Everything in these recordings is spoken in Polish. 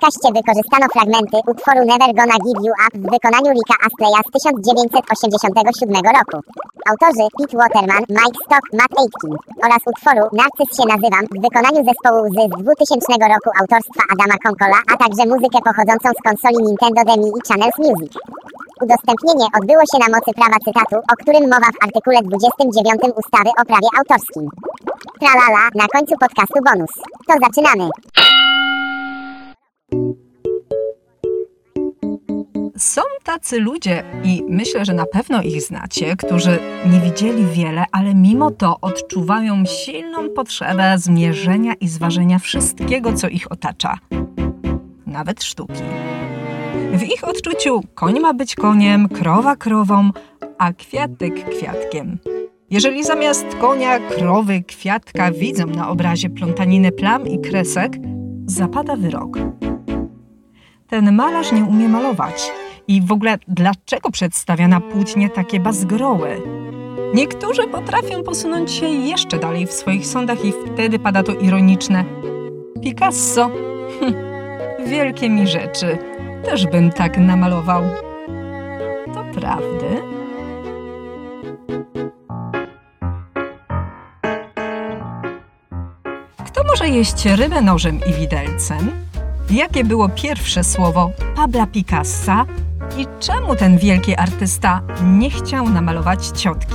podcaście wykorzystano fragmenty utworu Never Gonna Give You Up w wykonaniu Ricka Astleya z 1987 roku. Autorzy Pete Waterman, Mike Stock, Matt Aitken oraz utworu Narcyz się nazywam w wykonaniu zespołu z 2000 roku autorstwa Adama Konkola, a także muzykę pochodzącą z konsoli Nintendo Demi i Channels Music. Udostępnienie odbyło się na mocy prawa cytatu, o którym mowa w artykule 29 ustawy o prawie autorskim. Tralala, na końcu podcastu bonus. To zaczynamy! Są tacy ludzie, i myślę, że na pewno ich znacie, którzy nie widzieli wiele, ale mimo to odczuwają silną potrzebę zmierzenia i zważenia wszystkiego, co ich otacza, nawet sztuki. W ich odczuciu koń ma być koniem, krowa krową, a kwiatek kwiatkiem. Jeżeli zamiast konia, krowy, kwiatka widzą na obrazie plątaninę plam i kresek, zapada wyrok. Ten malarz nie umie malować. I w ogóle dlaczego przedstawia na płótnie takie bazgroły? Niektórzy potrafią posunąć się jeszcze dalej w swoich sądach i wtedy pada to ironiczne. Picasso, hm, wielkie mi rzeczy, też bym tak namalował. To prawdy? Kto może jeść rybę nożem i widelcem? Jakie było pierwsze słowo Pabla Picassa i czemu ten wielki artysta nie chciał namalować ciotki?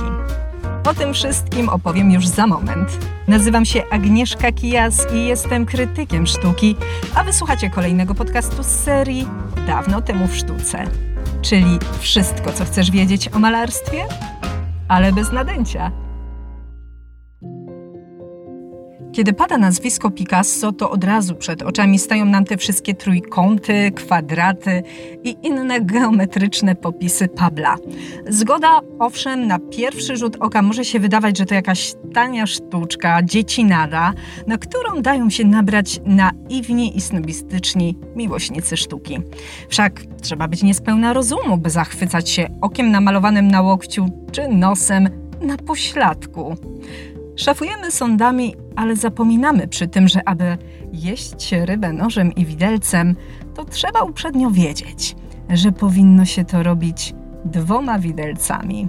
O tym wszystkim opowiem już za moment. Nazywam się Agnieszka Kijas i jestem krytykiem sztuki, a wysłuchacie kolejnego podcastu z serii Dawno temu w sztuce. Czyli wszystko, co chcesz wiedzieć o malarstwie, ale bez nadęcia. Kiedy pada nazwisko Picasso, to od razu przed oczami stają nam te wszystkie trójkąty, kwadraty i inne geometryczne popisy Pabla. Zgoda, owszem, na pierwszy rzut oka może się wydawać, że to jakaś tania sztuczka, dziecinada, na którą dają się nabrać naiwni i snobistyczni miłośnicy sztuki. Wszak trzeba być niespełna rozumu, by zachwycać się okiem namalowanym na łokciu czy nosem na pośladku. Szafujemy sądami, ale zapominamy przy tym, że aby jeść rybę nożem i widelcem, to trzeba uprzednio wiedzieć, że powinno się to robić dwoma widelcami.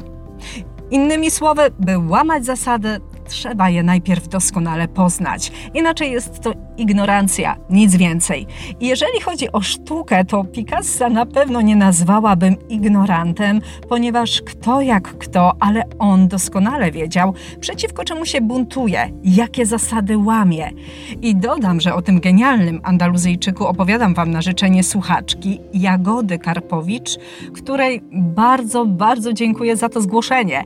Innymi słowy, by łamać zasady, trzeba je najpierw doskonale poznać. Inaczej jest to ignorancja, nic więcej. Jeżeli chodzi o sztukę, to Picassa na pewno nie nazwałabym ignorantem, ponieważ kto jak kto, ale on doskonale wiedział, przeciwko czemu się buntuje, jakie zasady łamie. I dodam, że o tym genialnym Andaluzyjczyku opowiadam Wam na życzenie słuchaczki Jagody Karpowicz, której bardzo, bardzo dziękuję za to zgłoszenie.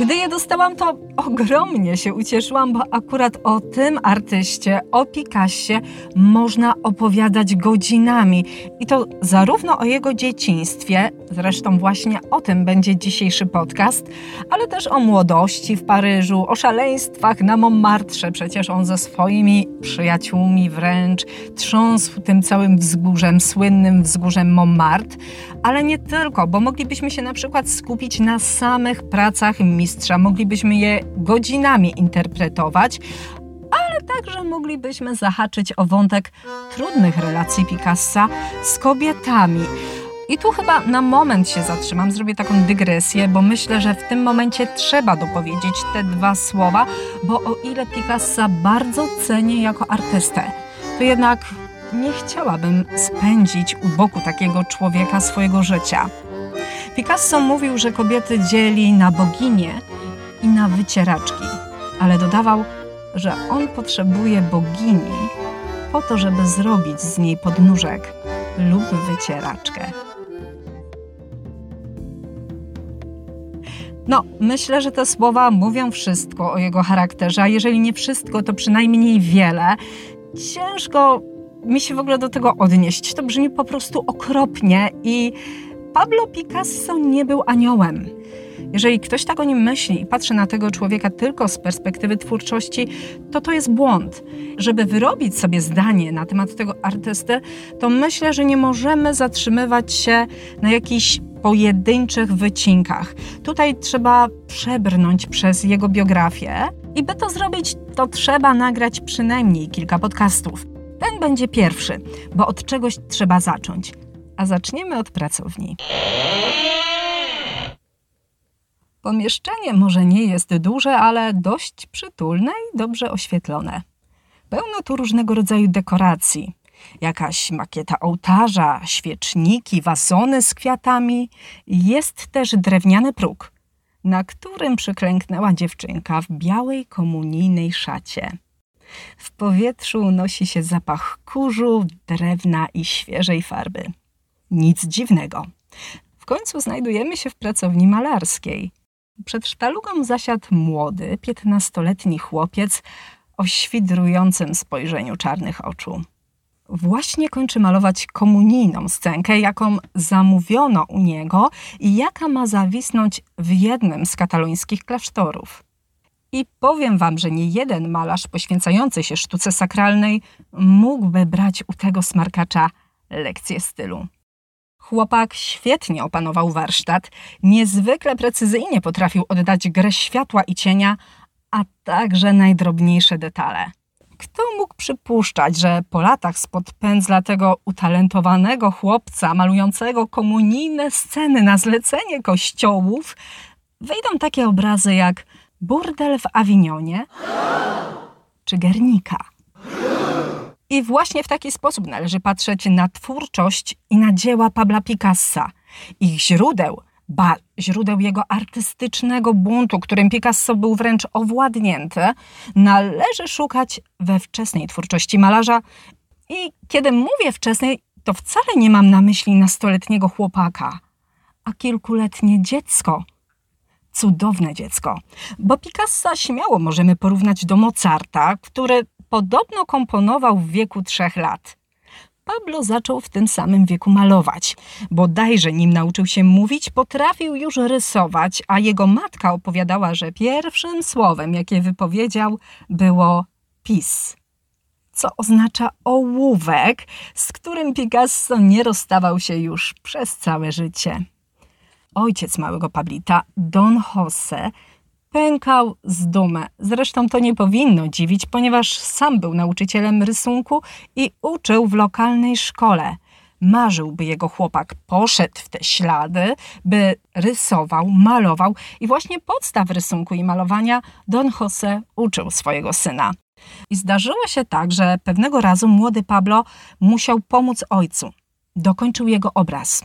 Gdy je dostałam, to ogromnie się ucieszyłam, bo akurat o tym artyście, o Picassie można opowiadać godzinami. I to zarówno o jego dzieciństwie, zresztą właśnie o tym będzie dzisiejszy podcast, ale też o młodości w Paryżu, o szaleństwach na Montmartre. Przecież on ze swoimi przyjaciółmi wręcz trząsł tym całym wzgórzem, słynnym wzgórzem Montmartre. Ale nie tylko, bo moglibyśmy się na przykład skupić na samych pracach moglibyśmy je godzinami interpretować, ale także moglibyśmy zahaczyć o wątek trudnych relacji Picassa z kobietami. I tu chyba na moment się zatrzymam, zrobię taką dygresję, bo myślę, że w tym momencie trzeba dopowiedzieć te dwa słowa, bo o ile Picassa bardzo cenię jako artystę, to jednak nie chciałabym spędzić u boku takiego człowieka swojego życia. Picasso mówił, że kobiety dzieli na boginie i na wycieraczki, ale dodawał, że on potrzebuje bogini po to, żeby zrobić z niej podnóżek lub wycieraczkę. No, myślę, że te słowa mówią wszystko o jego charakterze, a jeżeli nie wszystko, to przynajmniej wiele. Ciężko mi się w ogóle do tego odnieść. To brzmi po prostu okropnie i Pablo Picasso nie był aniołem. Jeżeli ktoś tak o nim myśli i patrzy na tego człowieka tylko z perspektywy twórczości, to to jest błąd. Żeby wyrobić sobie zdanie na temat tego artysty, to myślę, że nie możemy zatrzymywać się na jakichś pojedynczych wycinkach. Tutaj trzeba przebrnąć przez jego biografię I by to zrobić, to trzeba nagrać przynajmniej kilka podcastów. Ten będzie pierwszy, bo od czegoś trzeba zacząć. A zaczniemy od pracowni. Pomieszczenie może nie jest duże, ale dość przytulne i dobrze oświetlone. Pełno tu różnego rodzaju dekoracji. Jakaś makieta ołtarza, świeczniki, wazony z kwiatami. Jest też drewniany próg, na którym przyklęknęła dziewczynka w białej komunijnej szacie. W powietrzu unosi się zapach kurzu, drewna i świeżej farby. Nic dziwnego. W końcu znajdujemy się w pracowni malarskiej. Przed sztalugą zasiadł młody, piętnastoletni chłopiec o świdrującym spojrzeniu czarnych oczu. Właśnie kończy malować komunijną scenkę, jaką zamówiono u niego i jaka ma zawisnąć w jednym z katalońskich klasztorów. I powiem wam, że nie jeden malarz poświęcający się sztuce sakralnej mógłby brać u tego smarkacza lekcję stylu. Chłopak świetnie opanował warsztat, niezwykle precyzyjnie potrafił oddać grę światła i cienia, a także najdrobniejsze detale. Kto mógł przypuszczać, że po latach spod pędzla tego utalentowanego chłopca malującego komunijne sceny na zlecenie kościołów wejdą takie obrazy jak Burdel w Awinionie czy Gernika? I właśnie w taki sposób należy patrzeć na twórczość i na dzieła Pabla Picassa. Ich źródeł, ba, źródeł jego artystycznego buntu, którym Picasso był wręcz owładnięty, należy szukać we wczesnej twórczości malarza. I kiedy mówię wczesnej, to wcale nie mam na myśli nastoletniego chłopaka, a kilkuletnie dziecko. Cudowne dziecko, bo Picassa śmiało możemy porównać do Mozarta, który podobno komponował w wieku trzech lat. Pablo zaczął w tym samym wieku malować. Bodajże nim nauczył się mówić, potrafił już rysować, a jego matka opowiadała, że pierwszym słowem, jakie wypowiedział, było pis. Co oznacza ołówek, z którym Picasso nie rozstawał się już przez całe życie. Ojciec małego Pablita, Don Jose, pękał z dumy. Zresztą to nie powinno dziwić, ponieważ sam był nauczycielem rysunku i uczył w lokalnej szkole. Marzył, by jego chłopak poszedł w te ślady, by rysował, malował i właśnie podstaw rysunku i malowania Don Jose uczył swojego syna. I zdarzyło się tak, że pewnego razu młody Pablo musiał pomóc ojcu. Dokończył jego obraz.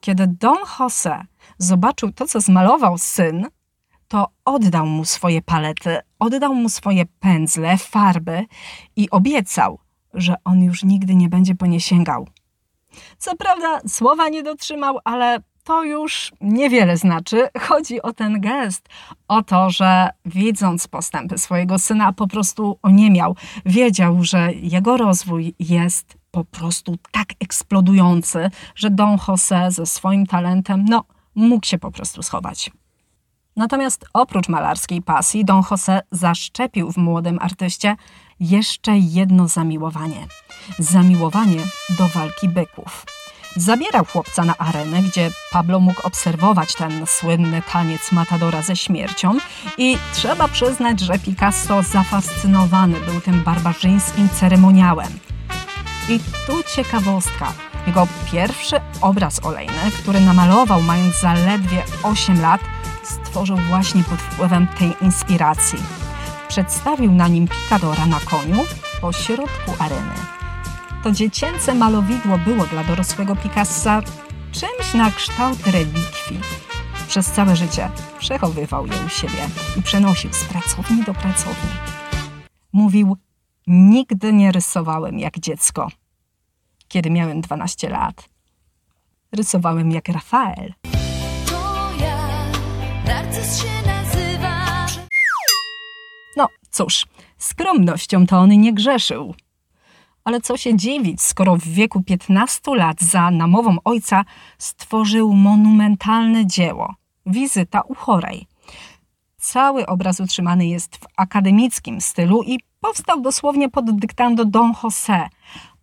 Kiedy Don Jose zobaczył to, co zmalował syn, to oddał mu swoje palety, oddał mu swoje pędzle, farby i obiecał, że on już nigdy nie będzie po nie sięgał. Co prawda, słowa nie dotrzymał, ale to już niewiele znaczy. Chodzi o ten gest, o to, że widząc postępy swojego syna, po prostu oniemiał. Wiedział, że jego rozwój jest po prostu tak eksplodujący, że Don Jose ze swoim talentem, no, mógł się po prostu schować. Natomiast oprócz malarskiej pasji, Don Jose zaszczepił w młodym artyście jeszcze jedno zamiłowanie. Zamiłowanie do walki byków. Zabierał chłopca na arenę, gdzie Pablo mógł obserwować ten słynny taniec Matadora ze śmiercią i trzeba przyznać, że Picasso zafascynowany był tym barbarzyńskim ceremoniałem. I tu ciekawostka. Jego pierwszy obraz olejny, który namalował mając zaledwie 8 lat, stworzył właśnie pod wpływem tej inspiracji. Przedstawił na nim pikadora na koniu po środku areny. To dziecięce malowidło było dla dorosłego Picassa czymś na kształt relikwii. Przez całe życie przechowywał je u siebie i przenosił z pracowni do pracowni. Mówił, nigdy nie rysowałem jak dziecko. Kiedy miałem 12 lat, rysowałem jak Rafael. No cóż, skromnością to on nie grzeszył. Ale co się dziwić, skoro w wieku 15 lat za namową ojca stworzył monumentalne dzieło Wizyta u chorej. Cały obraz utrzymany jest w akademickim stylu i powstał dosłownie pod dyktando Don José.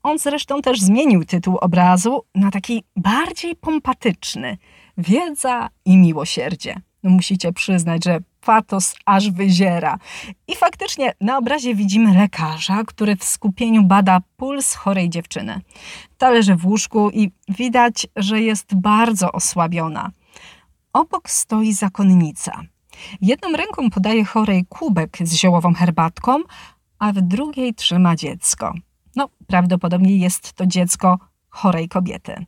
On zresztą też zmienił tytuł obrazu na taki bardziej pompatyczny Wiedza i miłosierdzie. No musicie przyznać, że patos aż wyziera. I faktycznie na obrazie widzimy lekarza, który w skupieniu bada puls chorej dziewczyny. Ta leży w łóżku i widać, że jest bardzo osłabiona. Obok stoi zakonnica. Jedną ręką podaje chorej kubek z ziołową herbatką, a w drugiej trzyma dziecko. No, prawdopodobnie jest to dziecko chorej kobiety.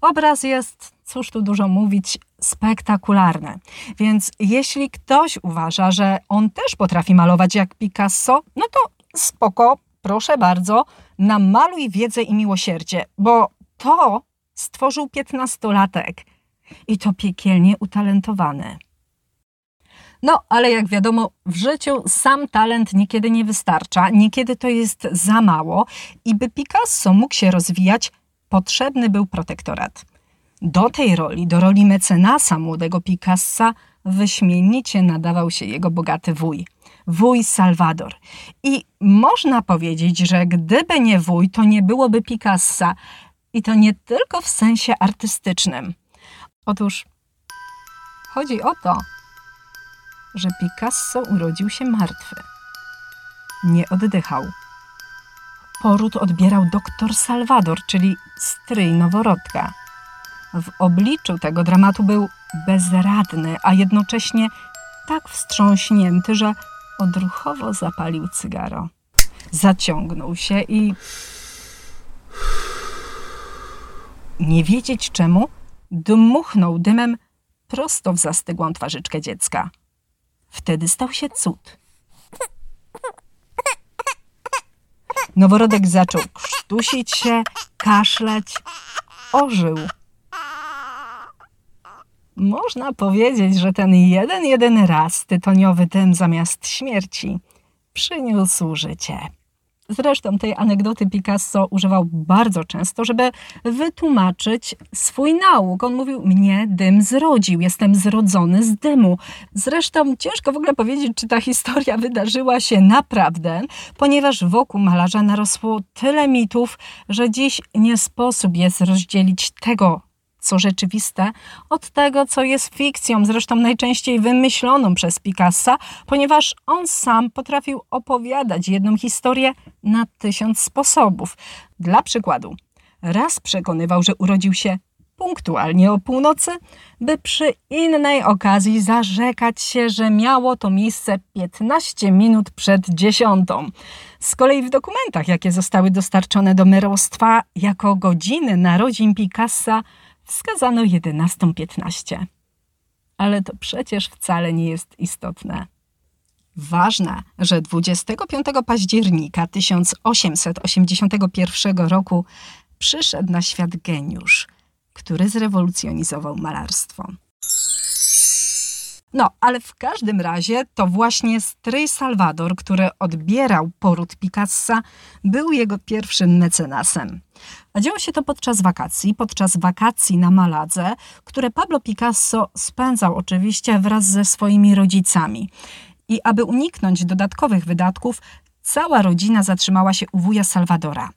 Obraz jest, cóż tu dużo mówić, spektakularny. Więc jeśli ktoś uważa, że on też potrafi malować jak Picasso, no to spoko, proszę bardzo, namaluj wiedzę i miłosierdzie, bo to stworzył piętnastolatek i to piekielnie utalentowany. No, ale jak wiadomo, w życiu sam talent niekiedy nie wystarcza, niekiedy to jest za mało i by Picasso mógł się rozwijać, potrzebny był protektorat. Do tej roli, do roli mecenasa młodego Picassa, wyśmienicie nadawał się jego bogaty wuj. Wuj Salvador. I można powiedzieć, że gdyby nie wuj, to nie byłoby Picassa. I to nie tylko w sensie artystycznym. Otóż chodzi o to, że Picasso urodził się martwy. Nie oddychał. Poród odbierał doktor Salvador, czyli stryj noworodka. W obliczu tego dramatu był bezradny, a jednocześnie tak wstrząśnięty, że odruchowo zapalił cygaro. Zaciągnął się i nie wiedzieć czemu, dmuchnął dymem prosto w zastygłą twarzyczkę dziecka. Wtedy stał się cud. Noworodek zaczął krztusić się, kaszleć, ożył. Można powiedzieć, że ten jeden, jeden raz tytoniowy dym zamiast śmierci przyniósł życie. Zresztą tej anegdoty Picasso używał bardzo często, żeby wytłumaczyć swój nauk. On mówił: Mnie dym zrodził, jestem zrodzony z dymu. Zresztą ciężko w ogóle powiedzieć, czy ta historia wydarzyła się naprawdę, ponieważ wokół malarza narosło tyle mitów, że dziś nie sposób jest rozdzielić tego, co rzeczywiste, od tego, co jest fikcją, zresztą najczęściej wymyśloną przez Picassa, ponieważ on sam potrafił opowiadać jedną historię na tysiąc sposobów. Dla przykładu, raz przekonywał, że urodził się punktualnie o północy, by przy innej okazji zarzekać się, że miało to miejsce 15 minut przed dziesiątą. Z kolei w dokumentach, jakie zostały dostarczone do merostwa jako godziny narodzin Picassa, wskazano 11.15. Ale to przecież wcale nie jest istotne. Ważne, że 25 października 1881 roku przyszedł na świat geniusz, który zrewolucjonizował malarstwo. No, ale w każdym razie to właśnie stryj Salvador, który odbierał poród Picassa, był jego pierwszym mecenasem. A działo się to podczas wakacji, podczas wakacji na Maladze, które Pablo Picasso spędzał oczywiście wraz ze swoimi rodzicami. I aby uniknąć dodatkowych wydatków, cała rodzina zatrzymała się u wuja Salvadora.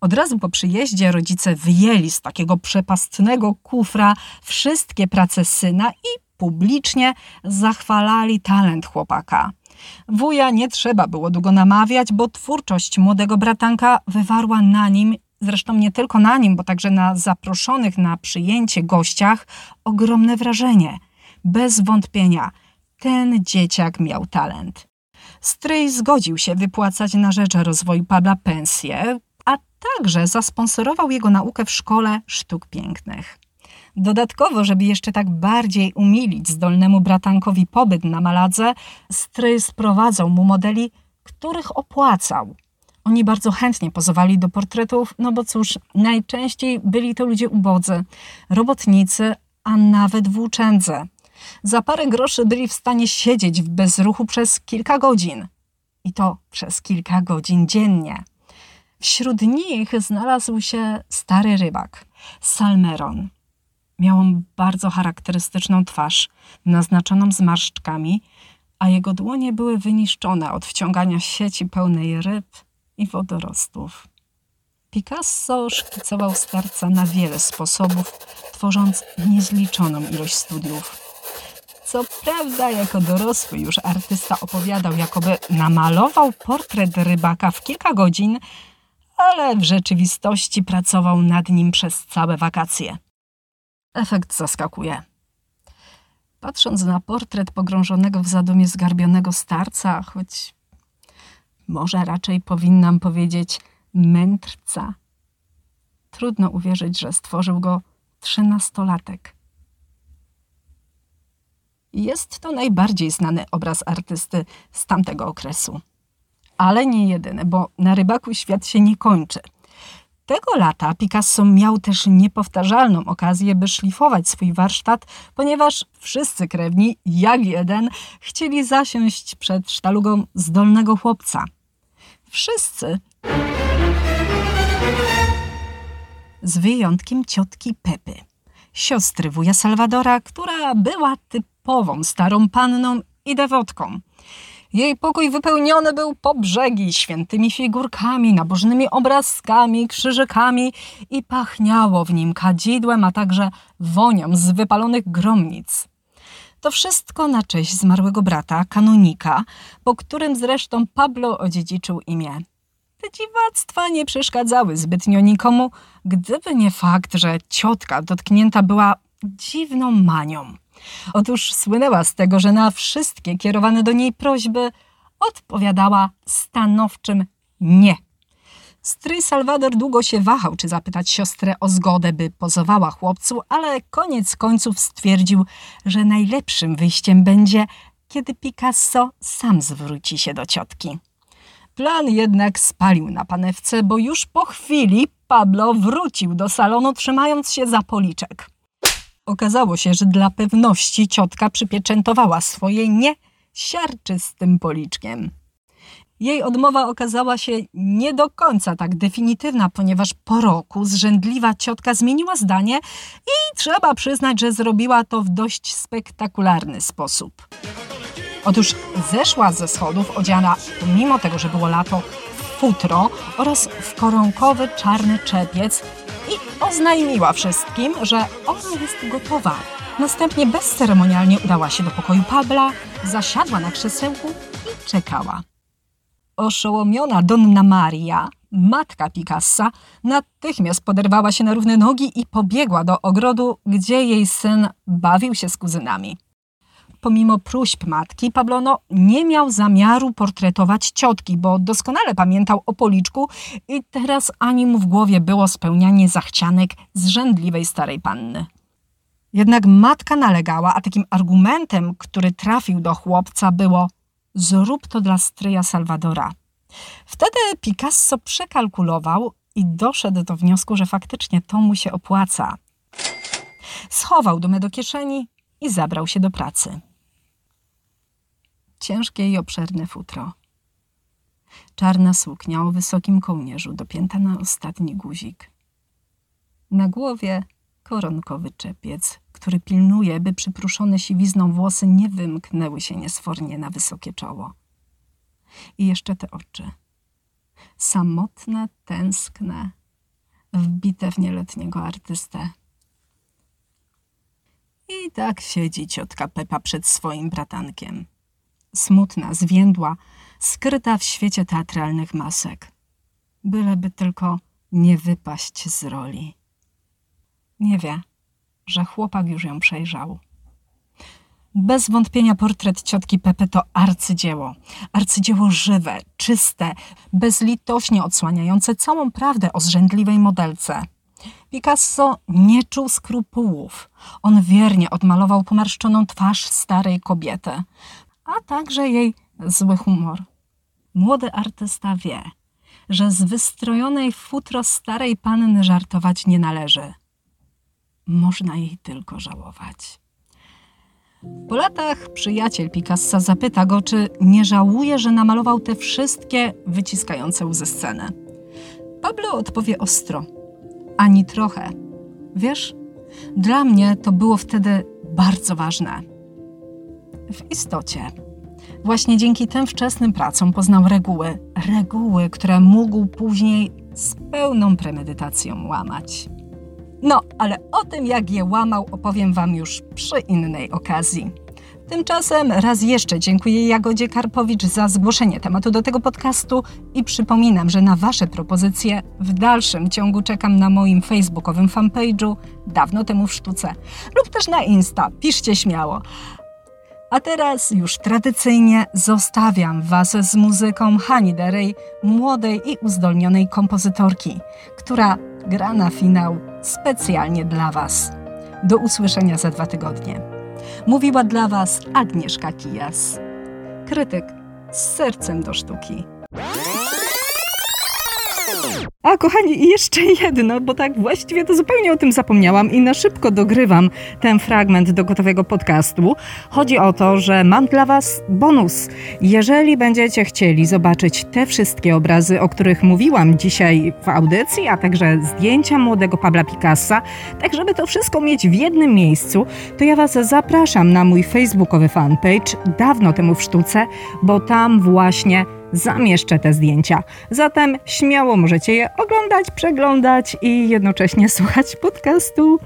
Od razu po przyjeździe rodzice wyjęli z takiego przepastnego kufra wszystkie prace syna i publicznie zachwalali talent chłopaka. Wuja nie trzeba było długo namawiać, bo twórczość młodego bratanka wywarła na nim, zresztą nie tylko na nim, bo także na zaproszonych na przyjęcie gościach, ogromne wrażenie. Bez wątpienia, ten dzieciak miał talent. Stryj zgodził się wypłacać na rzecz rozwoju Pabla pensję, a także zasponsorował jego naukę w szkole sztuk pięknych. Dodatkowo, żeby jeszcze tak bardziej umilić zdolnemu bratankowi pobyt na Maladze, stryj sprowadzał mu modeli, których opłacał. Oni bardzo chętnie pozowali do portretów, no bo cóż, najczęściej byli to ludzie ubodzy, robotnicy, a nawet włóczędze. Za parę groszy byli w stanie siedzieć w bezruchu przez kilka godzin. I to przez kilka godzin dziennie. Wśród nich znalazł się stary rybak, Salmeron. Miał on bardzo charakterystyczną twarz, naznaczoną zmarszczkami, a jego dłonie były wyniszczone od wciągania sieci pełnej ryb i wodorostów. Picasso szkicował starca na wiele sposobów, tworząc niezliczoną ilość studiów. Co prawda, jako dorosły już artysta opowiadał, jakoby namalował portret rybaka w kilka godzin, ale w rzeczywistości pracował nad nim przez całe wakacje. Efekt zaskakuje. Patrząc na portret pogrążonego w zadumie zgarbionego starca, choć może raczej powinnam powiedzieć mędrca, trudno uwierzyć, że stworzył go trzynastolatek. Jest to najbardziej znany obraz artysty z tamtego okresu. Ale nie jedyny, bo na rybaku świat się nie kończy. Tego lata Picasso miał też niepowtarzalną okazję, by szlifować swój warsztat, ponieważ wszyscy krewni, jak jeden, chcieli zasiąść przed sztalugą zdolnego chłopca. Wszyscy, z wyjątkiem ciotki Pepy, siostry wuja Salwadora, która była typową starą panną i dewotką. Jej pokój wypełniony był po brzegi świętymi figurkami, nabożnymi obrazkami, krzyżykami i pachniało w nim kadzidłem, a także wonią z wypalonych gromnic. To wszystko na cześć zmarłego brata, kanonika, po którym zresztą Pablo odziedziczył imię. Te dziwactwa nie przeszkadzały zbytnio nikomu, gdyby nie fakt, że ciotka dotknięta była dziwną manią. Otóż słynęła z tego, że na wszystkie kierowane do niej prośby odpowiadała stanowczym nie. Stryj Salwador długo się wahał, czy zapytać siostrę o zgodę, by pozowała chłopcu, ale koniec końców stwierdził, że najlepszym wyjściem będzie, kiedy Picasso sam zwróci się do ciotki. Plan jednak spalił na panewce, bo już po chwili Pablo wrócił do salonu, trzymając się za policzek. Okazało się, że dla pewności ciotka przypieczętowała swoje nie siarczystym policzkiem. Jej odmowa okazała się nie do końca tak definitywna, ponieważ po roku zrzędliwa ciotka zmieniła zdanie i trzeba przyznać, że zrobiła to w dość spektakularny sposób. Otóż zeszła ze schodów odziana, mimo tego, że było lato, w futro oraz w koronkowy czarny czepiec i oznajmiła wszystkim, że ona jest gotowa. Następnie bezceremonialnie udała się do pokoju Pabla, zasiadła na krzesełku i czekała. Oszołomiona Donna Maria, matka Picassa, natychmiast poderwała się na równe nogi i pobiegła do ogrodu, gdzie jej syn bawił się z kuzynami. Pomimo próśb matki, Pablono nie miał zamiaru portretować ciotki, bo doskonale pamiętał o policzku i teraz ani mu w głowie było spełnianie zachcianek zrzędliwej starej panny. Jednak matka nalegała, a takim argumentem, który trafił do chłopca było zrób to dla stryja Salwadora. Wtedy Picasso przekalkulował i doszedł do wniosku, że faktycznie to mu się opłaca. Schował dumę do kieszeni i zabrał się do pracy. Ciężkie i obszerne futro. Czarna suknia o wysokim kołnierzu, dopięta na ostatni guzik. Na głowie koronkowy czepiec, który pilnuje, by przypruszone siwizną włosy nie wymknęły się niesfornie na wysokie czoło. I jeszcze te oczy. Samotne, tęskne, wbite w nieletniego artystę. I tak siedzi ciotka Pepa przed swoim bratankiem. Smutna, zwiędła, skryta w świecie teatralnych masek. Byleby tylko nie wypaść z roli. Nie wie, że chłopak już ją przejrzał. Bez wątpienia portret ciotki Pepe to arcydzieło. Arcydzieło żywe, czyste, bezlitośnie odsłaniające całą prawdę o zrzędliwej modelce. Picasso nie czuł skrupułów. On wiernie odmalował pomarszczoną twarz starej kobiety, a także jej zły humor. Młody artysta wie, że z wystrojonej futro starej panny żartować nie należy. Można jej tylko żałować. Po latach przyjaciel Picassa zapyta go, czy nie żałuje, że namalował te wszystkie wyciskające łzy sceny. Pablo odpowie ostro. Ani trochę. Wiesz, dla mnie to było wtedy bardzo ważne. W istocie, właśnie dzięki tym wczesnym pracom poznał reguły, reguły, które mógł później z pełną premedytacją łamać. No, ale o tym, jak je łamał, opowiem Wam już przy innej okazji. Tymczasem raz jeszcze dziękuję Jagodzie Karpowicz za zgłoszenie tematu do tego podcastu i przypominam, że na Wasze propozycje w dalszym ciągu czekam na moim facebookowym fanpage'u Dawno temu w sztuce lub też na Insta. Piszcie śmiało. A teraz już tradycyjnie zostawiam Was z muzyką Hani Derej, młodej i uzdolnionej kompozytorki, która gra na finał specjalnie dla Was. Do usłyszenia za dwa tygodnie. Mówiła dla Was Agnieszka Kijas, krytyk z sercem do sztuki. A kochani, i jeszcze jedno, bo tak właściwie to zupełnie o tym zapomniałam i na szybko dogrywam ten fragment do gotowego podcastu. Chodzi o to, że mam dla Was bonus. Jeżeli będziecie chcieli zobaczyć te wszystkie obrazy, o których mówiłam dzisiaj w audycji, a także zdjęcia młodego Pabla Picassa, tak żeby to wszystko mieć w jednym miejscu, to ja Was zapraszam na mój facebookowy fanpage dawno temu w sztuce, bo tam właśnie zamieszczę te zdjęcia. Zatem śmiało możecie je oglądać, przeglądać i jednocześnie słuchać podcastu.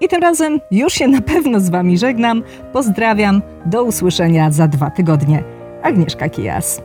I tym razem już się na pewno z Wami żegnam. Pozdrawiam. Do usłyszenia za dwa tygodnie. Agnieszka Kijas.